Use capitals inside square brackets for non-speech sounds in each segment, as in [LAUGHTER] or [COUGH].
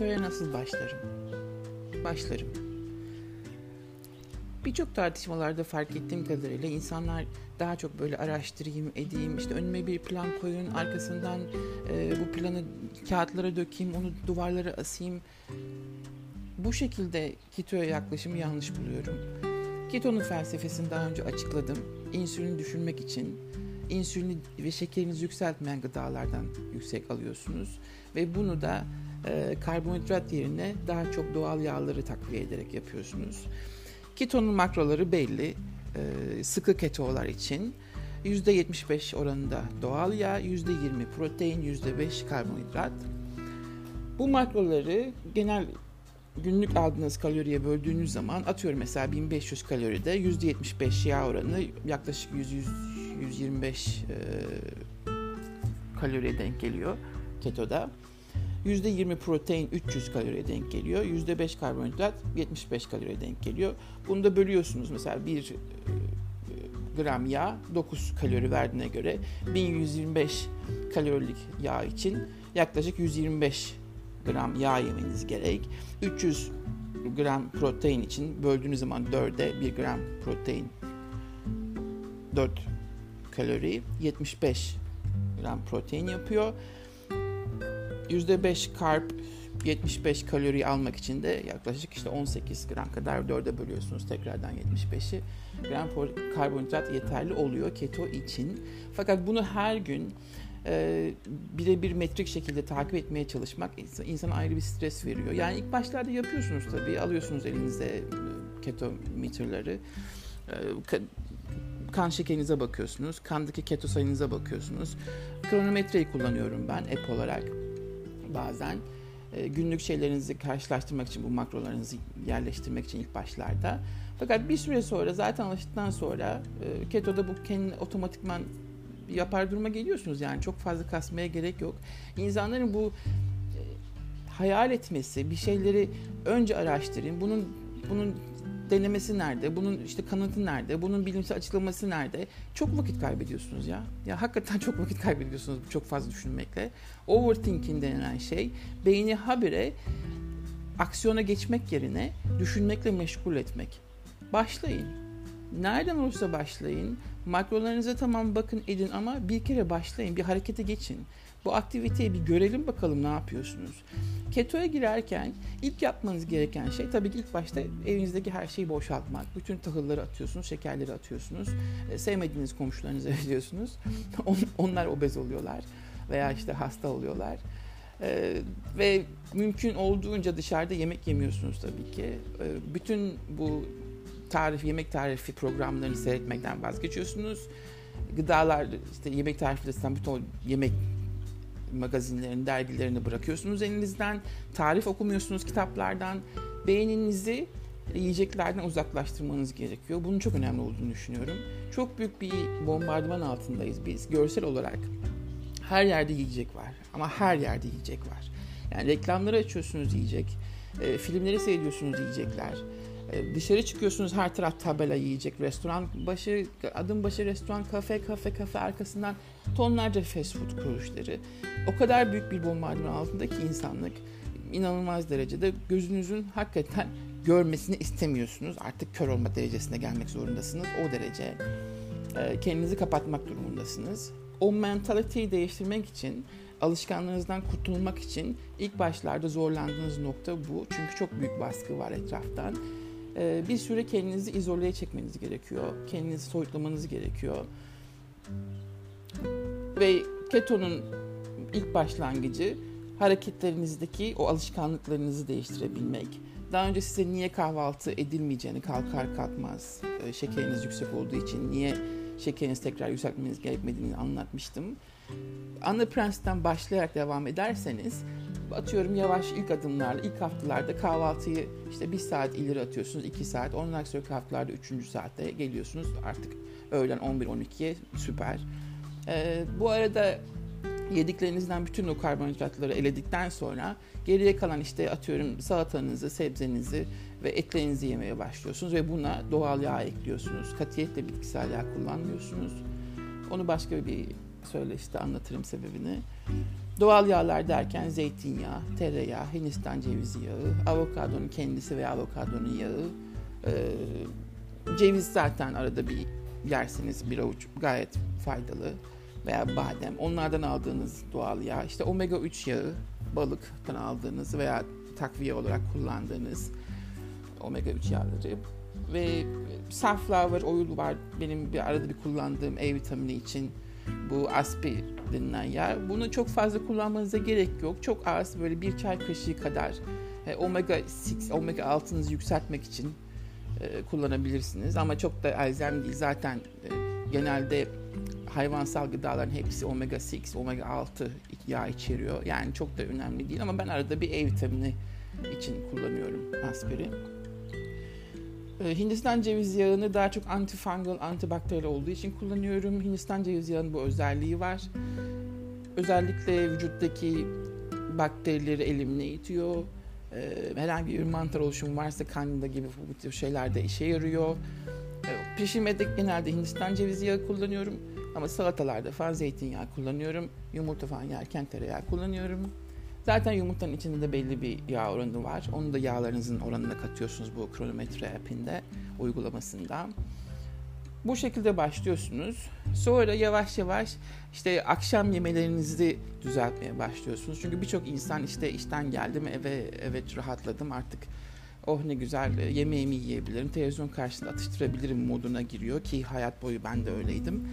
Keto'ya nasıl başlarım? Başlarım. Birçok tartışmalarda fark ettiğim kadarıyla insanlar daha çok böyle araştırayım, edeyim, işte önüme bir plan koyun, arkasından e, bu planı kağıtlara dökeyim, onu duvarlara asayım. Bu şekilde ketoya yaklaşımı yanlış buluyorum. Keto'nun felsefesini daha önce açıkladım. İnsülin düşürmek için insülin ve şekerinizi yükseltmeyen gıdalardan yüksek alıyorsunuz ve bunu da e, karbonhidrat yerine daha çok doğal yağları takviye ederek yapıyorsunuz. Keto'nun makroları belli. E, sıkı ketolar için %75 oranında doğal yağ, %20 protein, %5 karbonhidrat. Bu makroları genel günlük aldığınız kaloriye böldüğünüz zaman atıyorum mesela 1500 kaloride %75 yağ oranı yaklaşık 100, 100 125 e, kaloriye denk geliyor ketoda. %20 protein 300 kaloriye denk geliyor. %5 karbonhidrat 75 kaloriye denk geliyor. Bunu da bölüyorsunuz. Mesela 1 e, gram yağ 9 kalori verdiğine göre 1125 kalorilik yağ için yaklaşık 125 gram yağ yemeniz gerek. 300 gram protein için böldüğünüz zaman 4'e 1 gram protein 4 kalori 75 gram protein yapıyor. %5 karp 75 kalori almak için de yaklaşık işte 18 gram kadar 4'e bölüyorsunuz tekrardan 75'i. Gram karbonhidrat yeterli oluyor keto için. Fakat bunu her gün e, birebir metrik şekilde takip etmeye çalışmak insana ayrı bir stres veriyor. Yani ilk başlarda yapıyorsunuz tabii. Alıyorsunuz elinize keto meterleri. E, kan şekerinize bakıyorsunuz. Kandaki keto sayınıza bakıyorsunuz. Kronometreyi kullanıyorum ben app olarak bazen. E, günlük şeylerinizi karşılaştırmak için bu makrolarınızı yerleştirmek için ilk başlarda. Fakat bir süre sonra zaten alıştıktan sonra e, ketoda bu kendini otomatikman yapar duruma geliyorsunuz yani çok fazla kasmaya gerek yok. İnsanların bu e, hayal etmesi, bir şeyleri önce araştırın, bunun bunun denemesi nerede? Bunun işte kanıtı nerede? Bunun bilimsel açıklaması nerede? Çok vakit kaybediyorsunuz ya. Ya hakikaten çok vakit kaybediyorsunuz çok fazla düşünmekle. Overthinking denilen şey beyni habire aksiyona geçmek yerine düşünmekle meşgul etmek. Başlayın. Nereden olursa başlayın. Makrolarınıza tamam bakın edin ama bir kere başlayın. Bir harekete geçin. Bu aktiviteyi bir görelim bakalım ne yapıyorsunuz. Ketoya girerken ilk yapmanız gereken şey tabii ki ilk başta evinizdeki her şeyi boşaltmak. Bütün tahılları atıyorsunuz, şekerleri atıyorsunuz. E, sevmediğiniz komşularınıza [LAUGHS] veriyorsunuz. onlar obez oluyorlar veya işte hasta oluyorlar. Ee, ve mümkün olduğunca dışarıda yemek yemiyorsunuz tabii ki. Ee, bütün bu tarif, yemek tarifi programlarını seyretmekten vazgeçiyorsunuz. Gıdalar, işte yemek tarifi listesinden bütün yemek magazinlerini, dergilerini bırakıyorsunuz elinizden. Tarif okumuyorsunuz kitaplardan. Beyninizi yiyeceklerden uzaklaştırmanız gerekiyor. Bunun çok önemli olduğunu düşünüyorum. Çok büyük bir bombardıman altındayız biz. Görsel olarak her yerde yiyecek var. Ama her yerde yiyecek var. Yani reklamları açıyorsunuz yiyecek. E, filmleri seyrediyorsunuz yiyecekler. E, dışarı çıkıyorsunuz her taraf tabela yiyecek. Restoran başı, adım başı restoran, kafe, kafe, kafe arkasından tonlarca fast food kuruluşları. O kadar büyük bir bombardıman altındaki insanlık inanılmaz derecede gözünüzün hakikaten görmesini istemiyorsunuz. Artık kör olma derecesine gelmek zorundasınız. O derece e, kendinizi kapatmak durumundasınız. O mentaliteyi değiştirmek için alışkanlığınızdan kurtulmak için ilk başlarda zorlandığınız nokta bu. Çünkü çok büyük baskı var etraftan. E, bir süre kendinizi izoleye çekmeniz gerekiyor. Kendinizi soyutlamanız gerekiyor. Ve ketonun ilk başlangıcı hareketlerinizdeki o alışkanlıklarınızı değiştirebilmek. Daha önce size niye kahvaltı edilmeyeceğini kalkar kalkmaz e, şekeriniz yüksek olduğu için niye şekerinizi tekrar yükseltmeniz gerekmediğini anlatmıştım. Ana prensipten başlayarak devam ederseniz atıyorum yavaş ilk adımlarla ilk haftalarda kahvaltıyı işte bir saat ileri atıyorsunuz iki saat ondan sonra haftalarda üçüncü saatte geliyorsunuz artık öğlen 11-12'ye süper. Ee, bu arada yediklerinizden bütün o karbonhidratları eledikten sonra geriye kalan işte atıyorum salatanızı, sebzenizi ve etlerinizi yemeye başlıyorsunuz ve buna doğal yağ ekliyorsunuz. Katiyetle bitkisel yağ kullanmıyorsunuz. Onu başka bir söyleşte anlatırım sebebini. Doğal yağlar derken zeytinyağı, tereyağı, hindistan cevizi yağı, avokadonun kendisi veya avokadonun yağı, e, ceviz zaten arada bir yersiniz bir avuç gayet faydalı. Veya badem. Onlardan aldığınız doğal yağ, işte omega 3 yağı, balıktan aldığınız veya takviye olarak kullandığınız omega 3 yağları. Ve sunflower oil var. Benim bir arada bir kullandığım E vitamini için bu aspi denilen yağ. Bunu çok fazla kullanmanıza gerek yok. Çok az böyle bir çay kaşığı kadar e, omega 6, omega 6'nızı yükseltmek için e, kullanabilirsiniz. Ama çok da elzem değil. Zaten e, genelde hayvansal gıdaların hepsi omega 6, omega 6 yağ içeriyor. Yani çok da önemli değil ama ben arada bir E vitamini için kullanıyorum aspirin. Ee, Hindistan ceviz yağını daha çok antifungal, antibakteriyel olduğu için kullanıyorum. Hindistan ceviz yağının bu özelliği var. Özellikle vücuttaki bakterileri elimine itiyor. Ee, herhangi bir mantar oluşumu varsa kanında gibi bu tür şeylerde işe yarıyor. Ee, pişirmede genelde Hindistan cevizi yağı kullanıyorum. Ama salatalarda falan zeytinyağı kullanıyorum. Yumurta falan yerken tereyağı kullanıyorum. Zaten yumurtanın içinde de belli bir yağ oranı var. Onu da yağlarınızın oranına katıyorsunuz bu kronometre app'inde, uygulamasında. Bu şekilde başlıyorsunuz. Sonra yavaş yavaş işte akşam yemelerinizi düzeltmeye başlıyorsunuz. Çünkü birçok insan işte işten geldim eve evet rahatladım artık oh ne güzel yemeğimi yiyebilirim, televizyon karşısında atıştırabilirim moduna giriyor ki hayat boyu ben de öyleydim.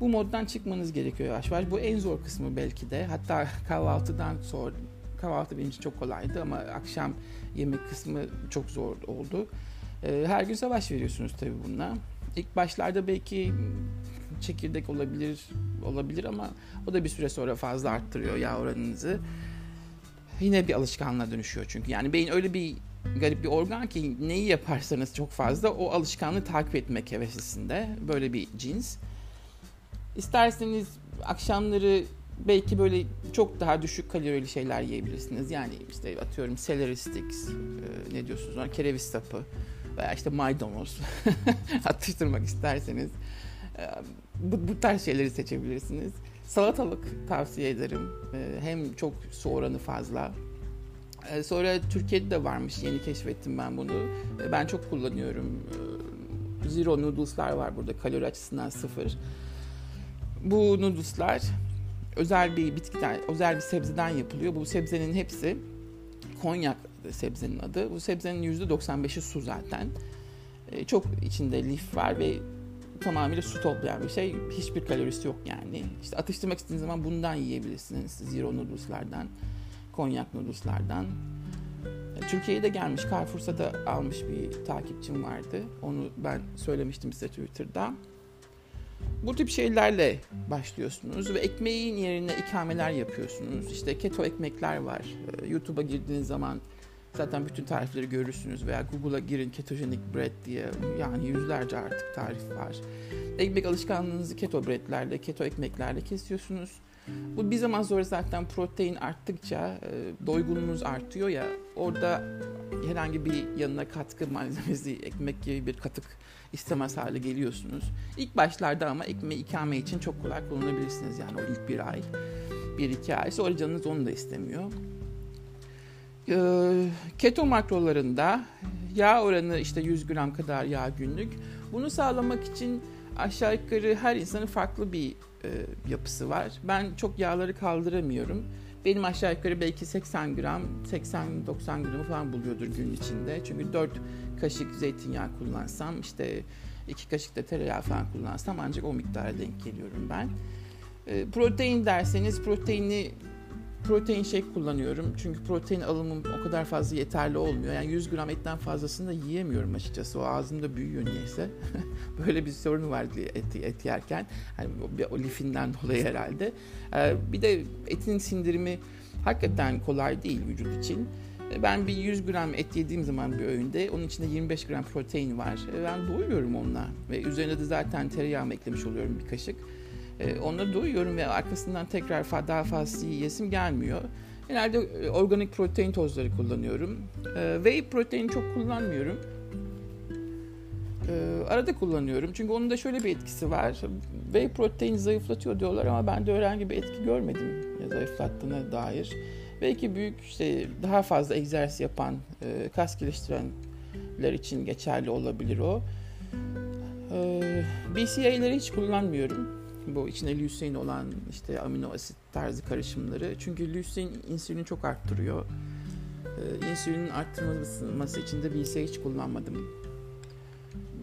Bu moddan çıkmanız gerekiyor yavaş yavaş. Bu en zor kısmı belki de. Hatta kahvaltıdan sonra kahvaltı benim için çok kolaydı ama akşam yemek kısmı çok zor oldu. Ee, her gün savaş veriyorsunuz tabii bununla. İlk başlarda belki çekirdek olabilir olabilir ama o da bir süre sonra fazla arttırıyor yağ oranınızı. Yine bir alışkanlığa dönüşüyor çünkü. Yani beyin öyle bir garip bir organ ki neyi yaparsanız çok fazla o alışkanlığı takip etmek heveslisinde. Böyle bir cins. İsterseniz akşamları belki böyle çok daha düşük kalorili şeyler yiyebilirsiniz. Yani işte atıyorum celery sticks, e, ne diyorsunuz ona, kereviz sapı veya işte maydanoz [LAUGHS] atıştırmak isterseniz e, bu, bu tarz şeyleri seçebilirsiniz. Salatalık tavsiye ederim. E, hem çok su oranı fazla. E, sonra Türkiye'de de varmış. Yeni keşfettim ben bunu. E, ben çok kullanıyorum. E, Zero noodles'lar var burada. Kalori açısından sıfır. Bu noodles'lar özel bir bitkiden, özel bir sebzeden yapılıyor. Bu sebzenin hepsi konyak sebzenin adı. Bu sebzenin %95'i su zaten. Ee, çok içinde lif var ve tamamıyla su toplayan bir şey. Hiçbir kalorisi yok yani. İşte atıştırmak istediğiniz zaman bundan yiyebilirsiniz. Zero noodles'lardan, konyak noodles'lardan. Ee, Türkiye'ye de gelmiş, Carrefour'sa da almış bir takipçim vardı. Onu ben söylemiştim size Twitter'da. Bu tip şeylerle başlıyorsunuz ve ekmeğin yerine ikameler yapıyorsunuz. İşte keto ekmekler var. Ee, YouTube'a girdiğiniz zaman zaten bütün tarifleri görürsünüz veya Google'a girin ketogenic bread diye yani yüzlerce artık tarif var. Ekmek alışkanlığınızı keto breadlerle, keto ekmeklerle kesiyorsunuz. Bu bir zaman sonra zaten protein arttıkça e, doygunluğunuz artıyor ya orada herhangi bir yanına katkı malzemesi ekmek gibi bir katık istemez hale geliyorsunuz. İlk başlarda ama ekmeği ikame için çok kolay kullanabilirsiniz yani o ilk bir ay. Bir iki ay sonra canınız onu da istemiyor. Ee, keto makrolarında yağ oranı işte 100 gram kadar yağ günlük. Bunu sağlamak için aşağı yukarı her insanın farklı bir e, yapısı var. Ben çok yağları kaldıramıyorum. Benim aşağı yukarı belki 80 gram, 80-90 gramı falan buluyordur gün içinde. Çünkü 4 kaşık zeytinyağı kullansam, işte 2 kaşık da tereyağı falan kullansam ancak o miktara denk geliyorum ben. E, protein derseniz proteini protein shake kullanıyorum. Çünkü protein alımım o kadar fazla yeterli olmuyor. Yani 100 gram etten fazlasını da yiyemiyorum açıkçası. O ağzımda büyüyor niyeyse. [LAUGHS] Böyle bir sorun var et, et yerken. Hani o lifinden dolayı herhalde. Ee, bir de etin sindirimi hakikaten kolay değil vücut için. Ee, ben bir 100 gram et yediğim zaman bir öğünde onun içinde 25 gram protein var. Ee, ben doyuyorum onunla. Ve üzerine de zaten tereyağı eklemiş oluyorum bir kaşık. E, onları duyuyorum ve arkasından tekrar daha fazla yiyesim gelmiyor. Genelde e, organik protein tozları kullanıyorum. E, whey protein çok kullanmıyorum. E, arada kullanıyorum çünkü onun da şöyle bir etkisi var. Whey protein zayıflatıyor diyorlar ama ben de herhangi bir etki görmedim zayıflattığına dair. Belki büyük işte daha fazla egzersiz yapan, kas geliştirenler için geçerli olabilir o. BCA'leri hiç kullanmıyorum. Bu içinde leucin olan işte amino asit tarzı karışımları. Çünkü leucin insülini çok arttırıyor. E, insülinin arttırılması için de BCA hiç kullanmadım.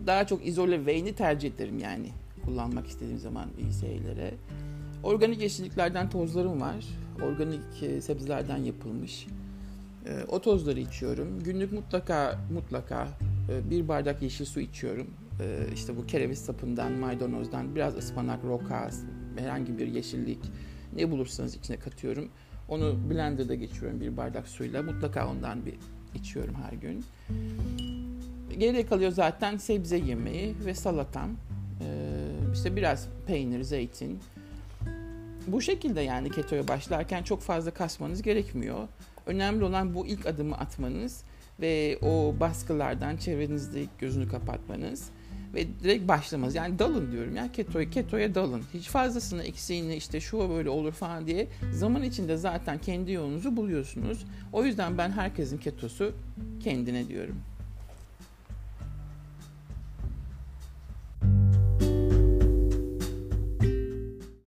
Daha çok izole whey'ni tercih ederim yani kullanmak istediğim zaman BCA'lere. Organik yeşilliklerden tozlarım var. Organik e, sebzelerden yapılmış. E, o tozları içiyorum. Günlük mutlaka mutlaka e, bir bardak yeşil su içiyorum. İşte bu kereviz sapından, maydanozdan, biraz ıspanak, roka, herhangi bir yeşillik ne bulursanız içine katıyorum. Onu blenderda geçiyorum bir bardak suyla. Mutlaka ondan bir içiyorum her gün. Geriye kalıyor zaten sebze yemeği ve salatam. İşte biraz peynir, zeytin, bu şekilde yani ketoya başlarken çok fazla kasmanız gerekmiyor. Önemli olan bu ilk adımı atmanız ve o baskılardan çevrenizde gözünü kapatmanız ve direkt başlamanız. Yani dalın diyorum ya ketoya, ketoya dalın. Hiç fazlasını eksiğini işte şu böyle olur falan diye zaman içinde zaten kendi yolunuzu buluyorsunuz. O yüzden ben herkesin ketosu kendine diyorum.